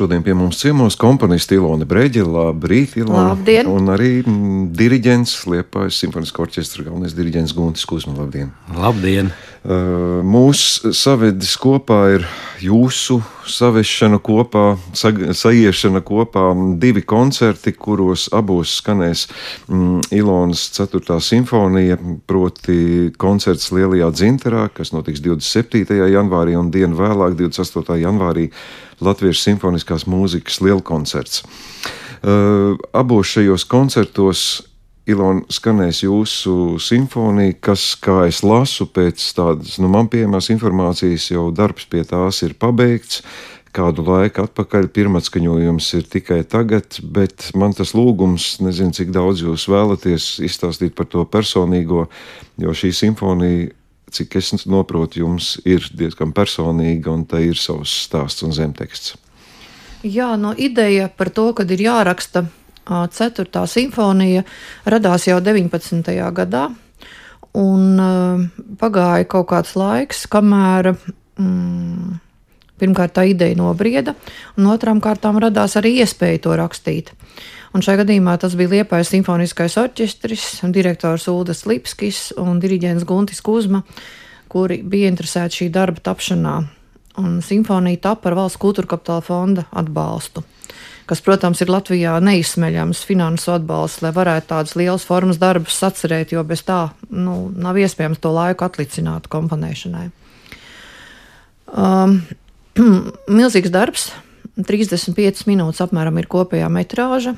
Šodien pie mums ciemos komponists Ilona Breģe, labrīt, Ilona. Labdien! Un arī mm, diriģents, Liepājas simfoniskā orķestra galvenais diriģents Guntis Kuzma, labdien! Labdien! Uh, mūs savedis kopā ir jūsu savešana kopā, sa, saiešana kopā, divi koncerti, kuros abos skanēs mm, Ilonas 4. simfonija, proti koncerts Lielajā dzinterā, kas notiks 27. janvārī un dienu vēlāk, 28. janvārī, Latviešu simfoniskās mūzikas lielkoncerts. Uh, abos šajos koncertos Ilona, skanēs jūsu simfonija, kas, kā es lasu, pēc tādas, nu, man pieejamās informācijas, jau darbs pie tās ir pabeigts. Kādu laiku atpakaļ pirmatskaņojums ir tikai tagad, bet man tas lūgums, nezinu, cik daudz jūs vēlaties izstāstīt par to personīgo, jo šī simfonija, cik es saprotu, jums ir diezgan personīga un tai ir savs stāsts un zemteksts. Jā, no ideja par to, kad ir jāraksta 4. simfonija radās jau 19. gadā, un pagāja kaut kāds laiks, kamēr mm, pirmkārt tā ideja nobrieda, un otrām kārtām radās arī iespēja to rakstīt. Un šajā gadījumā tas bija Liepais simfoniskais orķestris, direktors Ulris Lipskis un diriģents Guntis Kuzma, kuri bija interesēti šī darba tapšanā. Un simfonija tapa ar valsts kultūra kapitāla fonda atbalstu kas, protams, ir Latvijā neizsmeļams finansu atbalsts, lai varētu tādas lielas formas darbus atcerēt, jo bez tā nu, nav iespējams to laiku atlicināt komponēšanai. Um, milzīgs darbs, 35 minūtes apmēram ir kopējā metrāža.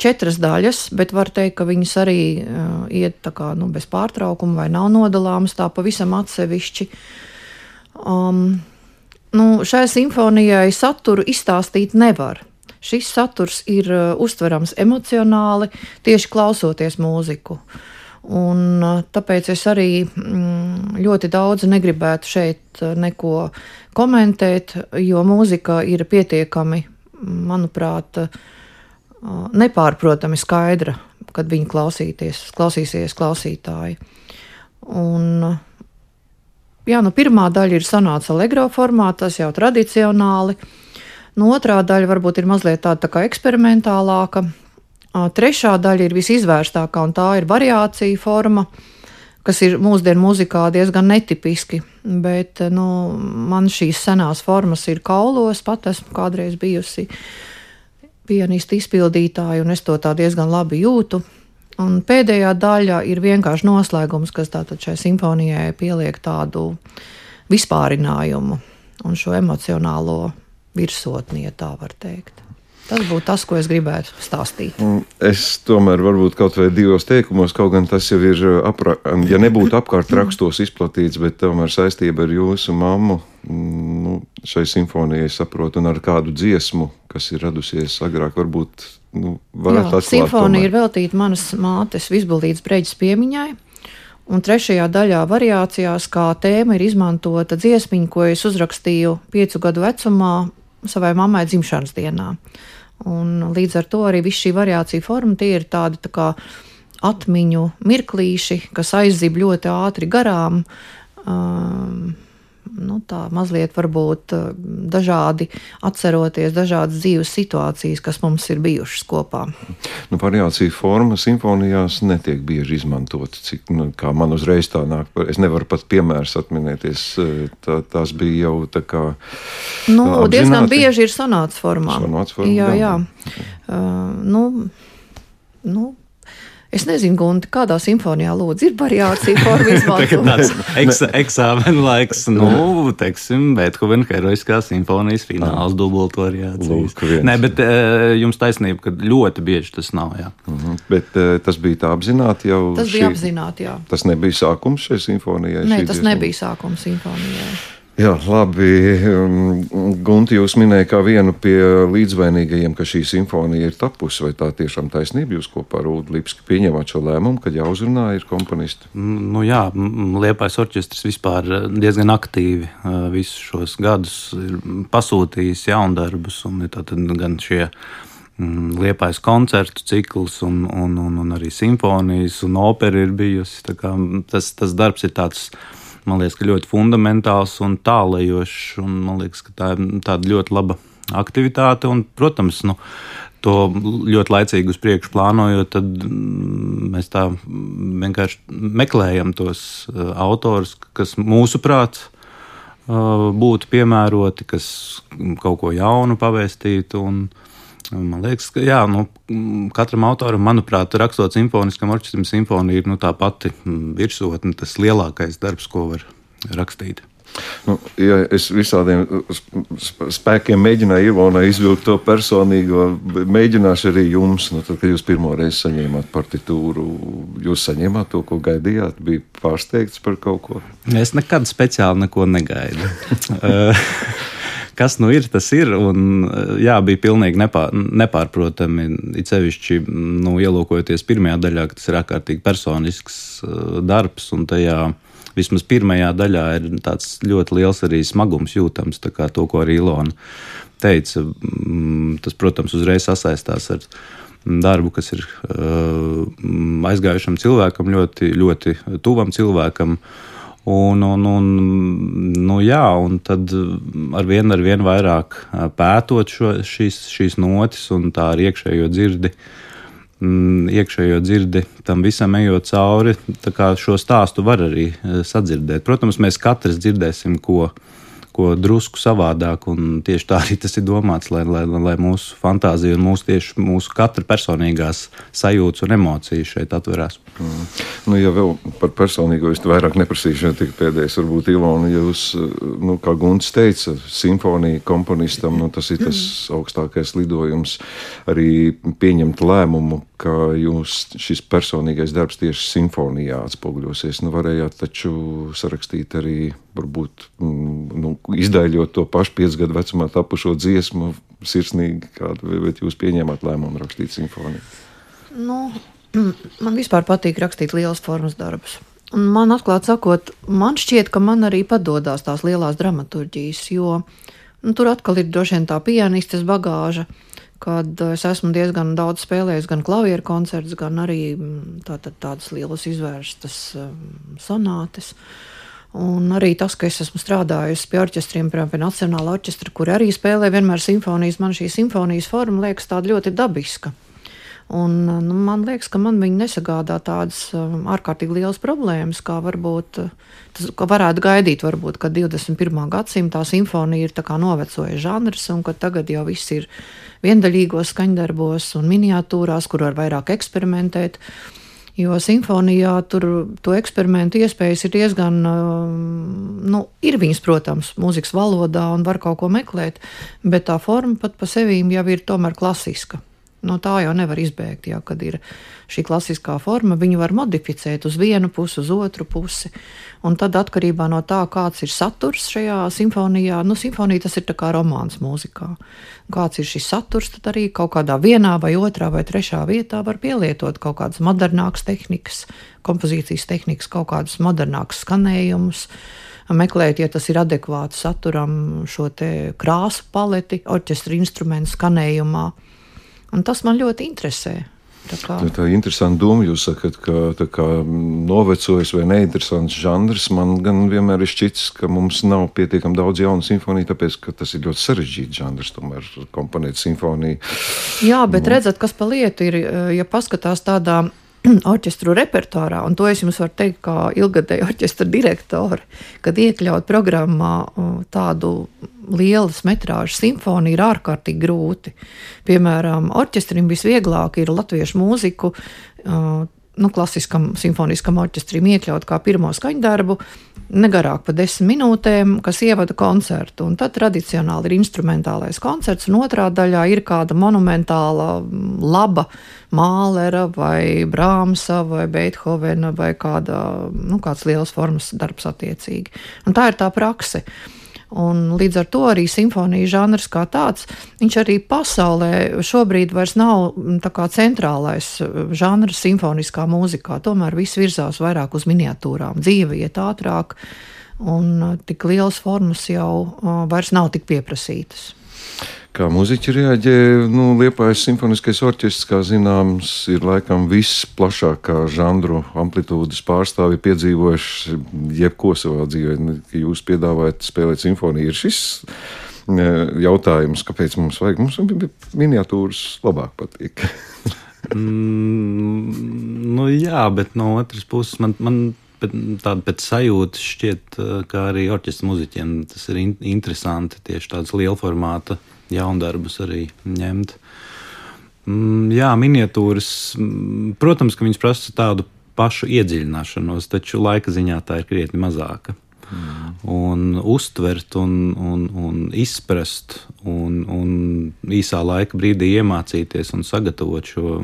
Četras daļas, bet var teikt, ka viņas arī uh, iet kā, nu, bez pārtraukuma vai nav nodalāmas tā pavisam atsevišķi. Um, Nu, šai simfonijai saturu izstāstīt nevar. Šis saturs ir uh, uztverams emocionāli, tieši klausoties mūziku. Un, uh, tāpēc es arī mm, ļoti daudz negribētu šeit uh, neko komentēt, jo mūzika ir pietiekami, manuprāt, uh, nepārprotami skaidra, kad viņi klausīsies klausītāji. Un, uh, jā, nu, pirmā daļa ir sanāca allegro formā, tas jau tradicionāli. Nu, otrā daļa varbūt ir mazliet tāda tā kā eksperimentālāka. Trešā daļa ir visizvērstākā, un tā ir variācija forma, kas ir mūsdienu mūzikā diezgan netipiski. Bet nu, man šīs senās formas ir kaulos, pat esmu kādreiz bijusi pianistu izpildītāja, un es to tā diezgan labi jūtu. Un pēdējā daļa ir vienkārši noslēgums, kas tātad šai simfonijai pieliek tādu vispārinājumu un šo emocionālo virsotni, ja tā var teikt. Tas būtu tas, ko es gribētu stāstīt. Es tomēr varbūt kaut vai divos teikumos, kaut gan tas jau ir, apra, ja nebūtu apkārt rakstos izplatīts, bet tomēr saistība ar jūsu mammu nu, šai simfonijai saprotu un ar kādu dziesmu, kas ir radusies agrāk, varbūt nu, varētu atklāt. Simfonija ir veltīta manas mātes visbildītas breģis piemiņai. Un trešajā daļā variācijās kā tēma ir izmantota dziesmiņa, ko es uzrakstīju piecu gadu vecumā savai mammai dzimšanas dienā. Un līdz ar to arī viss šī variācija forma tie ir tādi tā kā atmiņu mirklīši, kas aizzib ļoti ātri garām. Um, nu, tā mazliet varbūt eh, dažādi atceroties dažādas dzīves situācijas, kas mums ir bijušas kopā. Nu, variācija forma simfonijās netiek bieži izmantota, cik nu, man uzreiz tā nāk. Es nevaru pat piemērs atminēties. Eh, tā, tās bija jau tā kā. Nu, apzināti. diezgan bieži ir sanāts formā. Sanāts formā jā, jā. jā. Uh, nu, nu, Es nezinu, Gunte, kādā simfonijā lūdzu ir variācija forma izmantot. Eks, eksāmena laiks, nu, teiksim, Beethovena heroiskā simfonijas fināls dubultu variācijas. Nē, bet uh, jums taisnība, ka ļoti bieži tas nav, jā. Mhm. -huh. Bet uh, tas bija tā apzināti jau? Tas šī... bija apzināti, jā. Tas nebija sākums šai simfonijai? Nē, tas nebija sākums simfonijai. Jā, labi. Um, Gunti, jūs minējāt, kā vienu pie līdzvainīgajiem, ka šī simfonija ir tapusi. Vai tā tiešām taisnība jūs kopā ar Ulu Lipski pieņemat šo lēmumu, kad jāuzrunā ir komponisti? Nu, jā, Liepais orķestris vispār uh, diezgan aktīvi uh, visus šos gadus ir pasūtījis jaundarbus gan šie Liepais koncertu cikls, un, un, un, un arī simfonijas un opera ir bijusi. Tas, tas darbs ir tāds man liekas, ļoti fundamentāls un tālajošs. Un man liekas, ka tā ir tāda ļoti laba aktivitāte. Un, protams, nu, to ļoti laicīgi uz priekšu plānojot, tad mm, mēs tā vienkārši meklējam tos uh, autors, kas mūsuprāt uh, būtu piemēroti, kas kaut ko jaunu pavēstītu. Un, Man liekas, ka jā, nu, katram autoram, manuprāt, rakstot simfoniskam orķestram, simfonija ir nu, tā pati virsotne, tas lielākais darbs, ko var rakstīt. Nu, ja es visādiem spēkiem mēģināju Ilonai izvilkt to personīgo, mēģināšu arī jums. Nu, tad, kad jūs pirmo reizi saņēmāt partitūru, jūs saņēmāt to, ko gaidījāt, bija pārsteigts par kaut ko? Es nekad speciāli neko negaidu. Eh, kas nu ir, tas ir. Un, eh, jā, bija pilnīgi nepār, nepārprotami. It sevišķi nu, ielūkojoties pirmajā daļā, tas ir ārkārtīgi personisks eh, darbs un tajā vismaz pirmajā daļā ir tāds ļoti liels arī smagums jūtams, kā to, ko arī Ilona teica. Mm, tas, protams, uzreiz sasaistās ar darbu, kas ir uh, aizgājušam cilvēkam, ļoti, ļoti tuvam cilvēkam. Un, un, un, nu, jā, un tad ar vienu ar vien vairāk pētot šo, šīs, šīs notis un tā ar iekšējo dzirdi, mm, iekšējo dzirdi tam visam ejot cauri, šo stāstu var arī sadzirdēt. Protams, mēs katrs dzirdēsim, ko ko drusku savādāk. Tieši tā arī tas ir domāts, lai, lai, lai mūsu fantāzija un mūsu, tieši, mūsu katra personīgās sajūtas un emocijas šeit atverās. Mm. Nu, ja vēl par personīgo es vairāk neprasīšu, ja tik pēdējais varbūt Ilona, jūs, nu, kā Gunts teica, simfonija komponistam, nu, tas ir tas augstākais lidojums arī pieņemt lēmumu, ka jūs šis personīgais darbs tieši simfonijā atspoguļosies. Nu, varējāt taču sarakstīt arī varbūt mm, nu, izdaļot to pašu piecu gadu vecumā tapušo dziesmu, sirsnīgi, kādu, bet jūs pieņēmāt lēmumu rakstīt simfoniju? Nu, man vispār patīk rakstīt lielas formas darbus. Un man atklāti sakot, man šķiet, ka man arī padodas tās lielās dramaturgijas, jo nu, tur atkal ir droši vien tā pianistes bagāža, kad es esmu diezgan daudz spēlējis gan klavieru koncertus, gan arī mm, tā, tā, tādas lielas izvērstas um, sonātes. Uh, Un arī tas, ka es esmu strādājusi pie orķestriem, piemēram, pie Nacionāla orķestra, kur arī spēlē vienmēr simfonijas, man šī simfonijas forma liekas tāda ļoti dabiska. Un, nu, man liekas, ka man viņi nesagādā tādas um, ārkārtīgi lielas problēmas, kā varbūt tas, ka varētu gaidīt, varbūt, ka 21. gadsimtā simfonija ir novecojis žanrs, un ka tagad jau viss ir viendaļīgos skaņdarbos un miniatūrās, kur var vairāk eksperimentēt. Uh, Jo simfonijā tur to eksperimentu iespējas ir diezgan, um, nu, ir viņas, protams, mūzikas valodā un var kaut ko meklēt, bet tā forma pat pa sevi jau ir tomēr klasiska. No tā jau nevar izbēgt, ja, kad ir šī klasiskā forma. Viņu var modificēt uz vienu pusi, uz otru pusi. Un tad atkarībā no tā, kāds ir saturs šajā simfonijā, nu, simfonija tas ir kā romāns mūzikā. Kāds ir šis saturs, tad arī kaut kādā vienā vai otrā vai trešā vietā var pielietot kaut kādas modernākas tehnikas, kompozīcijas tehnikas, kaut kādus modernākus skanējumus meklēt, ja tas ir adekvāti saturam, šo krāsu paleti, orķestra instrumentu skanējumā. Un tas man ļoti interesē. Tā, kā... tā, tā ir interesanta doma. Jūs sakat, ka kā, novecojis vai neinteresants žanrs. Man gan vienmēr ir šķits, ka mums nav pietiekami daudz jaunu simfoniju, tāpēc ka tas ir ļoti sarežģīts žanrs, tomēr komponēt simfoniju. Jā, bet nu. redzat, kas pa lietu ir, ja paskatās tādā orķestru repertuārā, un to es jums varu teikt, kā ilgadēja orķestra direktore, kad iekļaut programmā tādu lielas metrāžas simfoniju ir ārkārtīgi grūti. Piemēram, orķestrim visvieglāk ir latviešu mūziku. Nu, klasiskam simfoniskam orķestrim iekļaut kā pirmo skaņdarbu, negarāk par desmit minūtēm, kas ievada koncertu. Un tad tradicionāli ir instrumentālais koncerts, un otrā daļā ir kāda monumentāla, laba Mālera vai Brāmsa vai Beethovena vai kāda, nu, kāds liels formas darbs attiecīgi. Un tā ir tā praksa. Un līdz ar to arī simfonija žanrs kā tāds, viņš arī pasaulē šobrīd vairs nav mm, centrālais mm, žanrs simfoniskā mūzikā. Tomēr viss virzās vairāk uz miniatūrām, dzīve iet ātrāk, un mm, tik liels formas jau vairs nav tik pieprasītas. Kā muzeķi reaģē, nu, Liepājas simfoniskais orķestris, kā zināms, ir laikam viss plašākā žanru amplitūdas pārstāvi piedzīvojuši jebko savā dzīvē. Jūs piedāvājat spēlēt simfoniju, ir šis jautājums, kāpēc mums vajag. Mums miniatūras labāk patīk. mm, nu, jā, bet no otras puses man. man tāda pēc sajūtas šķiet, ka arī orķestra muzeķiem tas ir in interesanti tieši tādas liela formāta jaundarbus arī ņemt. Mm, jā, miniatūras, mm, protams, ka viņas prasa tādu pašu iedziļināšanos, taču laika ziņā tā ir krietni mazāka. Mm. Un uztvert, un, un, un izprast, un, un īsā laika brīdī iemācīties un sagatavot šo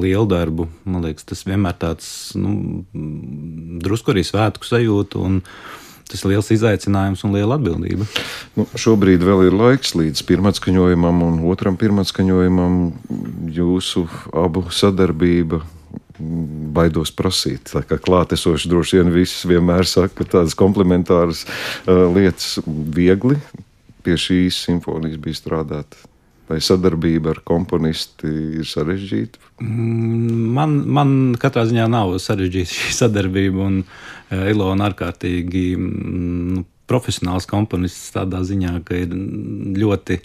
lielu darbu, man liekas, tas vienmēr tāds nu, drusku arī svētku sajūta. Un, Tas ir liels izaicinājums un liela atbildība. Nu, šobrīd vēl ir laiks līdz pirmatskaņojumam un otram pirmatskaņojumam. Jūsu abu sadarbība baidos prasīt. Tā kā klātesoši droši vien viss vienmēr saka tādas komplementāras uh, lietas, viegli pie šīs simfonijas bija strādāt. Vai sadarbība ar komponisti ir sarežģīta? Mm, man, man katrā ziņā nav sarežģīta šī sadarbība, un uh, Ilona ārkārtīgi mm, nu, profesionāls komponists tādā ziņā, ka ir ļoti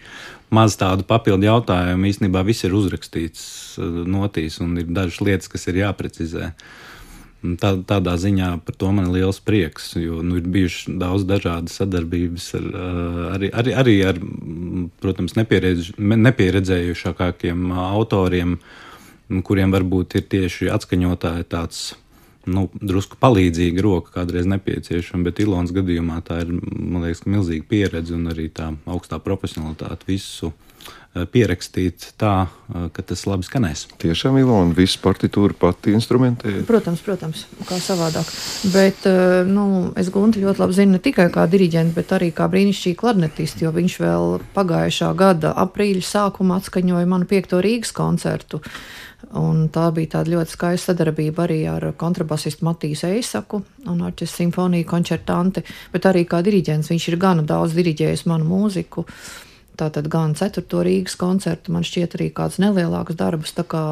maz tādu papildu jautājumu. Īstenībā viss ir uzrakstīts uh, notīs, un ir dažas lietas, kas ir jāprecizē. Tā, tādā ziņā par to man ir liels prieks, jo nu, ir bijušas daudz dažādas sadarbības ar, uh, arī, arī, arī ar, protams, nepieredz, nepieredzējušākiem autoriem, kuriem varbūt ir tieši atskaņotāji tāds nu, drusku palīdzīga roka kādreiz nepieciešama, bet Ilonas gadījumā tā ir liekas, milzīga pieredze un arī tā augstā profesionalitāte visu eh, pierakstīt tā, eh, ka tas labi skanēs. Tiešām Ilona visu partitūru pati instrumentē? Protams, protams, kā savādāk. Bet eh, nu, es Gunti ļoti labi zinu ne tikai kā diriģents, bet arī kā brīnišķīgi klarnetists, jo viņš vēl pagājušā gada aprīļa sākumā atskaņoja manu piekto Rīgas koncertu. Un tā bija tāda ļoti skaista sadarbība arī ar kontrabasistu Matīs Eisaku un Arčes simfoniju koncertanti, bet arī kā diriģents. Viņš ir gana daudz diriģējis manu mūziku. Tātad gan 4. Rīgas koncertu, man šķiet, arī kāds nelielāks darbs. Kā,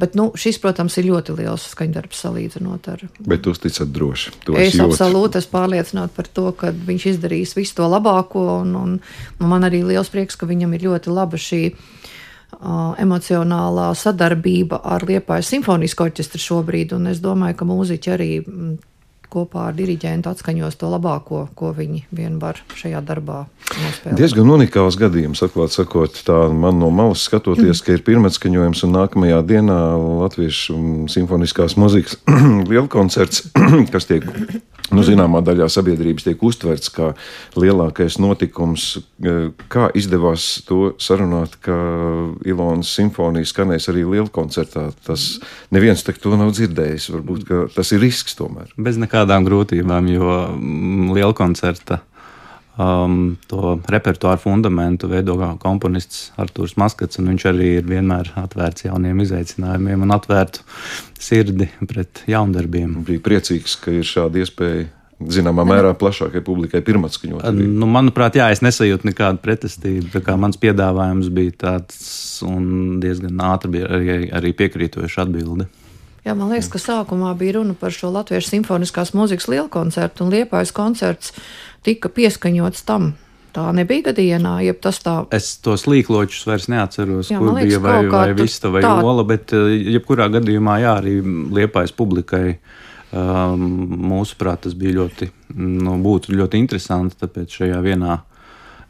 bet nu, šis, protams, ir ļoti liels skaņdarbs salīdzinot ar. Bet jūs ticat droši? Es absolūti esmu pārliecināta par to, ka viņš izdarīs visu to labāko. Un, un, un man arī liels prieks, ka viņam ir ļoti laba šī emocionālā sadarbība ar Liepājas simfonisko orķestru šobrīd, un es domāju, ka mūziķi arī kopā ar diriģentu atskaņos to labāko, ko viņi vien var šajā darbā nospēlēt. Diezgan unikāls gadījums, atklāt sakot, tā man no malas skatoties, ka ir pirmatskaņojums un nākamajā dienā Latviešu simfoniskās muzikas lielkoncerts, kas tiek nu, zināmā daļā sabiedrības tiek uztverts kā lielākais notikums. Kā izdevās to sarunāt, ka Ilonas simfonija skanēs arī lielā koncertā? Tas neviens to nav dzirdējis. Varbūt tas ir risks tomēr. Bez nekādām grūtībām, jo liela koncerta. Um, to repertuāru fundamentu veido komponists Arthurs Maskats, viņš arī ir vienmēr atvērts jauniem izaicinājumiem un atvērtu sirdi pret jaundarbiem. Bija priecīgs, ka ir šāda iespēja. Zināmā mērā plašākai publikai pirmatskaņot. Nu, manuprāt, jā, es nesajūtu nekādu pretestību. Mans piedāvājums bija tāds un diezgan ātri bija arī, arī piekrītoša atbilde. Jā, man liekas, ka sākumā bija runa par šo Latvijas simfoniskās mūzikas lielu koncertu, un Liepājas koncerts tika pieskaņots tam. Tā nebija gadienā, jeb tas tā. Es tos līkločus vairs neatceros, jā, kur liekas, bija vai, vai vista vai tā... ola, bet eh, jebkurā gadījumā, jā, arī Liepājas publikai. Um, mūsuprāt, tas bija ļoti, nu, būtu ļoti interesanti, tāpēc šajā vienā,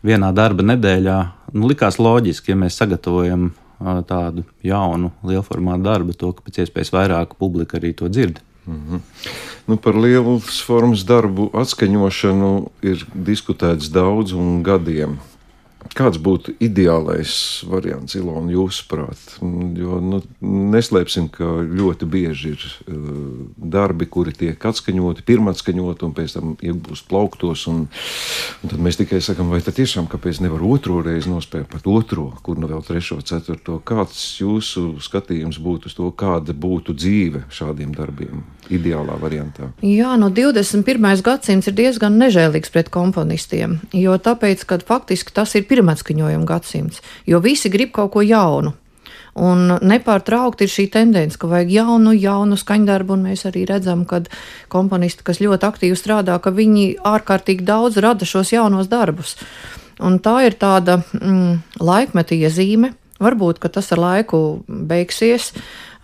vienā darba nedēļā nu, likās loģiski, ja mēs sagatavojam tādu jaunu, lielformātu darbu, to, ka pēc iespējas vairāk publika arī to dzird. Mm -hmm. nu, par lielas formas darbu atskaņošanu ir diskutēts daudz un gadiem. Kāds būtu ideālais variants, Ilona, jūsuprāt? Jo nu, neslēpsim, ka ļoti bieži ir uh, darbi, kuri tiek atskaņoti, pirmatskaņoti un pēc tam iegūst plauktos. Un, un tad mēs tikai sakām, vai tiešām kāpēc nevar otro reizi nospēlēt pat otro, kur nu vēl trešo, ceturto. Kāds jūsu skatījums būtu uz to, kāda būtu dzīve šādiem darbiem, ideālā variantā? Jā, no 21. gadsimts ir diezgan nežēlīgs pret komponistiem, jo tāpēc, ka faktiski tas ir pirmais pirmatskaņojuma gadsimts, jo visi grib kaut ko jaunu. Un nepārtraukti ir šī tendence, ka vajag jaunu, jaunu skaņdarbu, un mēs arī redzam, ka komponisti, kas ļoti aktīvi strādā, ka viņi ārkārtīgi daudz rada šos jaunos darbus. Un tā ir tāda mm, laikmeta iezīme. Varbūt tas ar laiku beigsies,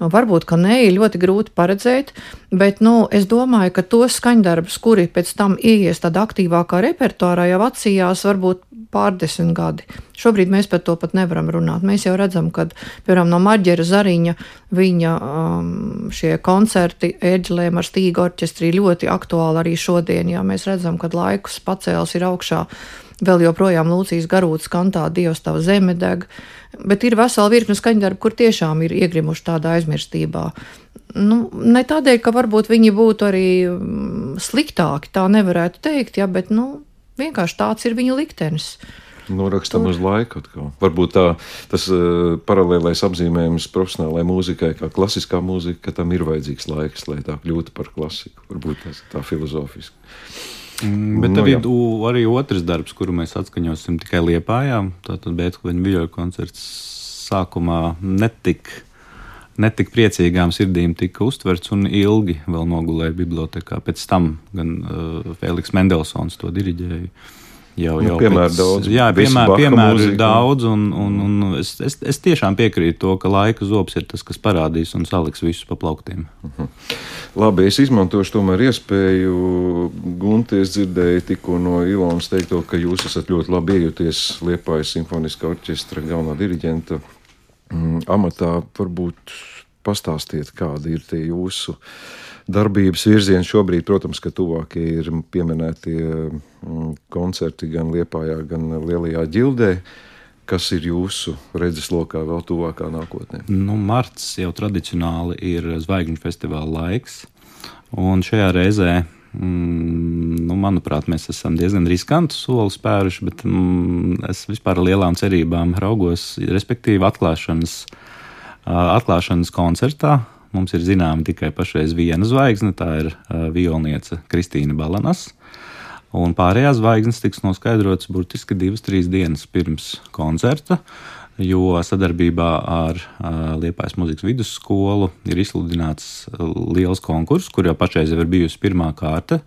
varbūt ka nē, ir ļoti grūti paredzēt, bet nu, es domāju, ka tos skaņdarbus, kuri pēc tam ieies tādā aktīvākā repertuārā, jau atsījās varbūt pārdesmit gadi. Šobrīd mēs par to pat nevaram runāt. Mēs jau redzam, ka, piemēram, no Marģera Zariņa viņa um, šie koncerti Ēģelēm ar stīgu orķestri ļoti aktuāli arī šodien, jā, mēs redzam, ka laikus pacēls ir augšā. Vēl joprojām Lūcijas garūtas kantā Dievs tava zeme deg, bet ir vesela virkne skaņdarbu, kur tiešām ir iegrimuši tādā aizmirstībā. Nu, ne tādēļ, ka varbūt viņi būtu arī mm, sliktāki, tā nevarētu teikt, ja, bet nu, vienkārši tāds ir viņu liktenis. Norakstam uz laiku. Atkal. Varbūt tā, tas uh, paralēlais apzīmējums profesionālajai mūzikai, kā klasiskā mūzika, ka tam ir vajadzīgs laiks, lai tā kļūtu par klasiku. Varbūt tas ir tā filozofiski. Mm, bet nu, tad ir arī otrs darbs, kuru mēs atskaņosim tikai Liepājā. Tātad Beethovena viļoja koncerts sākumā netika netik priecīgām sirdīm tika uztverts un ilgi vēl nogulēja bibliotekā. Pēc tam gan uh, Feliks Mendelsons to diriģēja. Jau, nu, jau piemēru daudz. Jā, piemēru, piemēru ir daudz, un, un, un es, es, es tiešām piekrītu to, ka laika zobs ir tas, kas parādīs un saliks visus pa plauktiem. Uh mhm. -huh. Labi, es izmantošu tomēr iespēju. Gunte, es dzirdēju tikko no Ilonas teikto, ka jūs esat ļoti labi iejuties Liepājas simfoniskā orķestra galvenā diriģenta mm, amatā. Varbūt pastāstiet, kādi ir tie jūsu darbības virzieni šobrīd. Protams, ka tuvākie ir pieminētie mm, koncerti gan Liepājā, gan Lielajā ģildē. Kas ir jūsu redzeslokā vēl tuvākā nākotnē? Nu, marts jau tradicionāli ir zvaigžņu festivāla laiks. Un šajā reizē, mm, nu, manuprāt, mēs esam diezgan riskantu soli spēruši, bet mm, es vispār ar lielām cerībām raugos, respektīvi, atklāšanas, atklāšanas koncertā Mums ir zināma tikai pašreiz viena zvaigzne, tā ir uh, violniece Kristīna Balanas. Un pārējās zvaigznes tiks noskaidrotas burtiski divas, trīs dienas pirms koncerta, jo sadarbībā ar uh, Liepājas muzikas vidusskolu ir izsludināts liels konkurss, kur jau pašreiz ir bijusi pirmā kārta.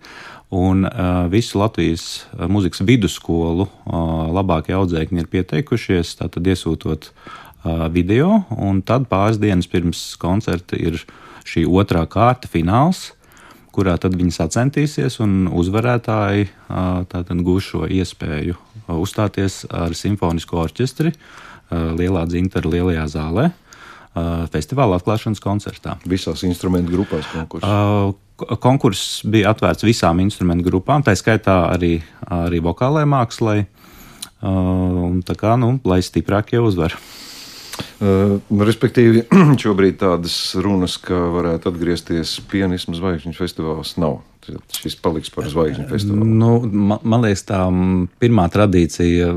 Un uh, visu Latvijas muzikas vidusskolu uh, labākie audzēkņi ir pieteikušies, tātad iesūtot uh, video, un tad pāris dienas pirms koncerta ir šī otrā kārta fināls, kurā tad viņi sacentīsies un uzvarētāji tātad gūs šo iespēju uzstāties ar simfonisko orķestri Lielā dzintara lielajā zālē festivāla atklāšanas koncertā. Visās instrumentu grupās konkurss. Uh, konkurss bija atvērts visām instrumentu grupām, tā skaitā arī, arī vokālajai mākslai. Tā kā, nu, lai stiprākie uzvar. Uh, respektīvi, šobrīd tādas runas, ka varētu atgriezties pianismu zvaigžņu festivāls, nav. Šis paliks par zvaigžņu festivālu. Nu, man, man liekas, tā pirmā tradīcija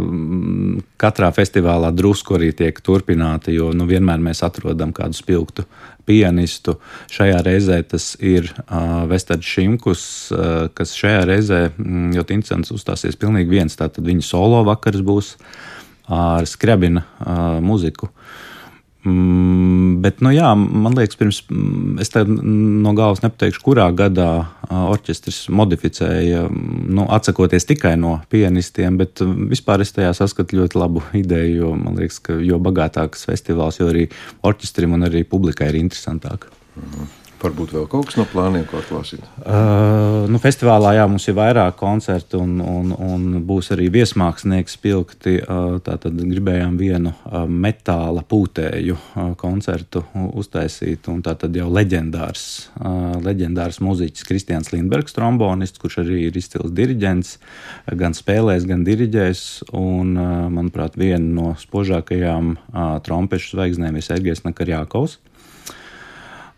katrā festivālā drusku arī tiek turpināta, jo nu, vienmēr mēs atrodam kādu spilgtu pianistu. Šajā reizē tas ir uh, Vestards Šimkus, uh, kas šajā reizē mm, ļoti interesants uzstāsies pilnīgi viens. Tātad viņa solo vakars būs ar skrabina uh, muziku. Mm, bet, nu, jā, man liekas, pirms mm, es no galvas nepateikšu, kurā gadā orķestris modificēja, nu, atsakoties tikai no pianistiem, bet vispār es tajā saskatu ļoti labu ideju, jo man liekas, ka jo bagātāks festivāls, jo arī orķestrim un arī publikai ir interesantāk. Mhm. Varbūt vēl kaut kas no plāniem, ko atklāsit? Uh, nu, festivālā jā, mums ir vairāk koncertu, un, un, un būs arī viesmākslinieks spilgti. Uh, tātad gribējām vienu uh, metāla pūtēju uh, koncertu uztaisīt. Tātad jau leģendārs, uh, leģendārs mūziķis Kristians Lindbergs, trombonists, kurš arī ir izcils diriģents, gan spēlēs, gan diriģēs. Un, uh, manuprāt, viena no spožākajām uh, trompešu zvaigznēm ir Sergejs Nakarjākovs.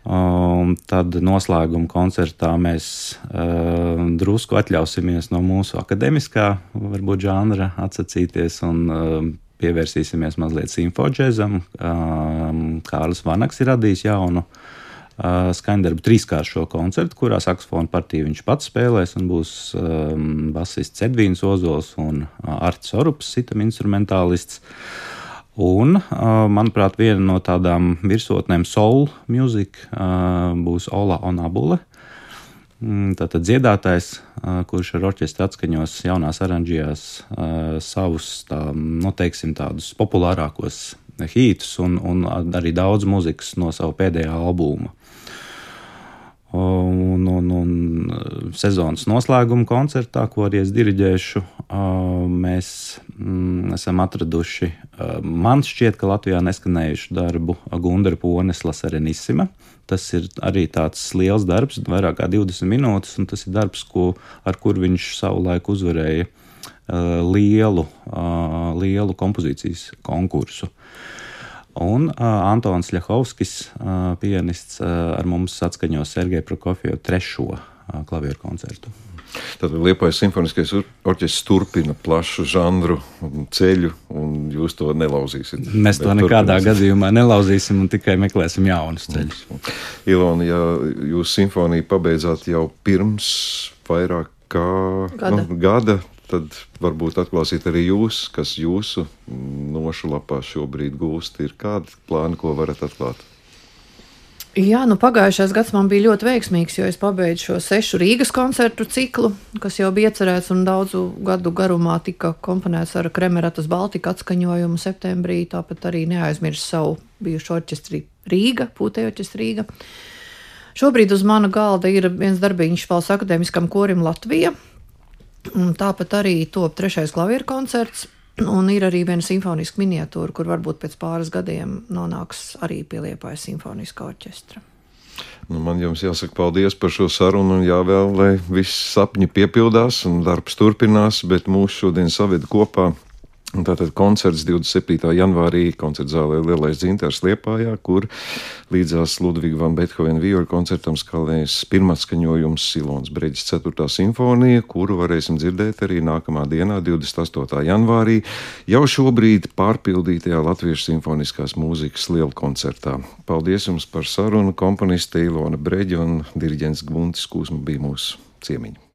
Um, tad noslēguma koncertā mēs uh, drusku atļausimies no mūsu akadēmiskā, varbūt žanra atsacīties un uh, pievērsīsimies mazliet simfodžēzam. Um, Kārlis Vanaks ir radījis jaunu uh, skaņdarbu trīskāršo koncertu, kurā saksofona partiju viņš pats spēlēs un būs um, basists Edvīns Ozols un Arts Orups, sitam instrumentālists. Uh, Un, manuprāt, viena no tādām virsotnēm soul music būs Ola Onabule. mm, tātad dziedātājs, kurš ar orķestru atskaņos jaunās oranžijās savus, tā, nu, teiksim, tādus populārākos hītus un, un arī daudz mūzikas no sava pēdējā albuma. Un, un, un sezonas noslēguma koncertā, ko arī es diriģēšu, mēs mm, esam atraduši. Man šķiet, ka Latvijā neskanējušu darbu Gunara Pones Lasarenissima. Tas ir arī tāds liels darbs, vairāk kā 20 minūtes, un tas ir darbs, ko, ar kur viņš savulaik uzvarēja lielu, lielu kompozīcijas konkursu. Un uh, Antons Ļahovskis, uh, pianists, uh, ar mums atskaņo Sergeja Prokofjevu trešo klavieru koncertu. Tad Liepais simfoniskais orķestris turpina plašu žanru ceļu, un jūs to nelauzīsiet. Mēs to nekādā turpinās. gadījumā nelauzīsim un tikai meklēsim jaunus ceļus. Ilona, ja jūs simfoniju pabeidzāt jau pirms vairāk kā gada, nu, gada tad varbūt atklāsiet arī jūs, kas jūsu nošu lapā šobrīd gūst. Ir kādi plāni, ko varat atklāt? Jā, nu pagājušais gads man bija ļoti veiksmīgs, jo es pabeidzu šo sešu Rīgas koncertu ciklu, kas jau bija iecerēts un daudzu gadu garumā tika komponēts ar Kremeratas Baltika atskaņojumu septembrī. Tāpat arī neaizmirst savu bijušo orķestri Rīga, Pūtēja orķestri Rīga. Šobrīd uz mana galda ir viens darbiņš valsts akadēmiskam korim Latvija, Un tāpat arī top trešais klavieru koncerts. Un ir arī viena simfoniska miniatūra, kur varbūt pēc pāris gadiem nonāks arī pie Liepājas simfoniskā orķestra. Nu, man jums jāsaka paldies par šo sarunu, un jāvēl, lai viss sapņi piepildās un darbs turpinās, bet mūsu šodien saved kopā Tātad koncerts 27. janvārī koncerta zālē Lielais dzintars Liepājā, kur līdzās Ludviga van Bethovena viola koncertam skalējas pirmās skaņojums Silons Breģis 4. simfonija, kuru varēsim dzirdēt arī nākamā dienā, 28. janvārī, jau šobrīd pārpildītajā Latviešu simfoniskās mūzikas liela koncertā. Paldies jums par sarunu, komponiste Ilona Breģa un diriģents Guntis Kūsma bija mūsu ciemiņi.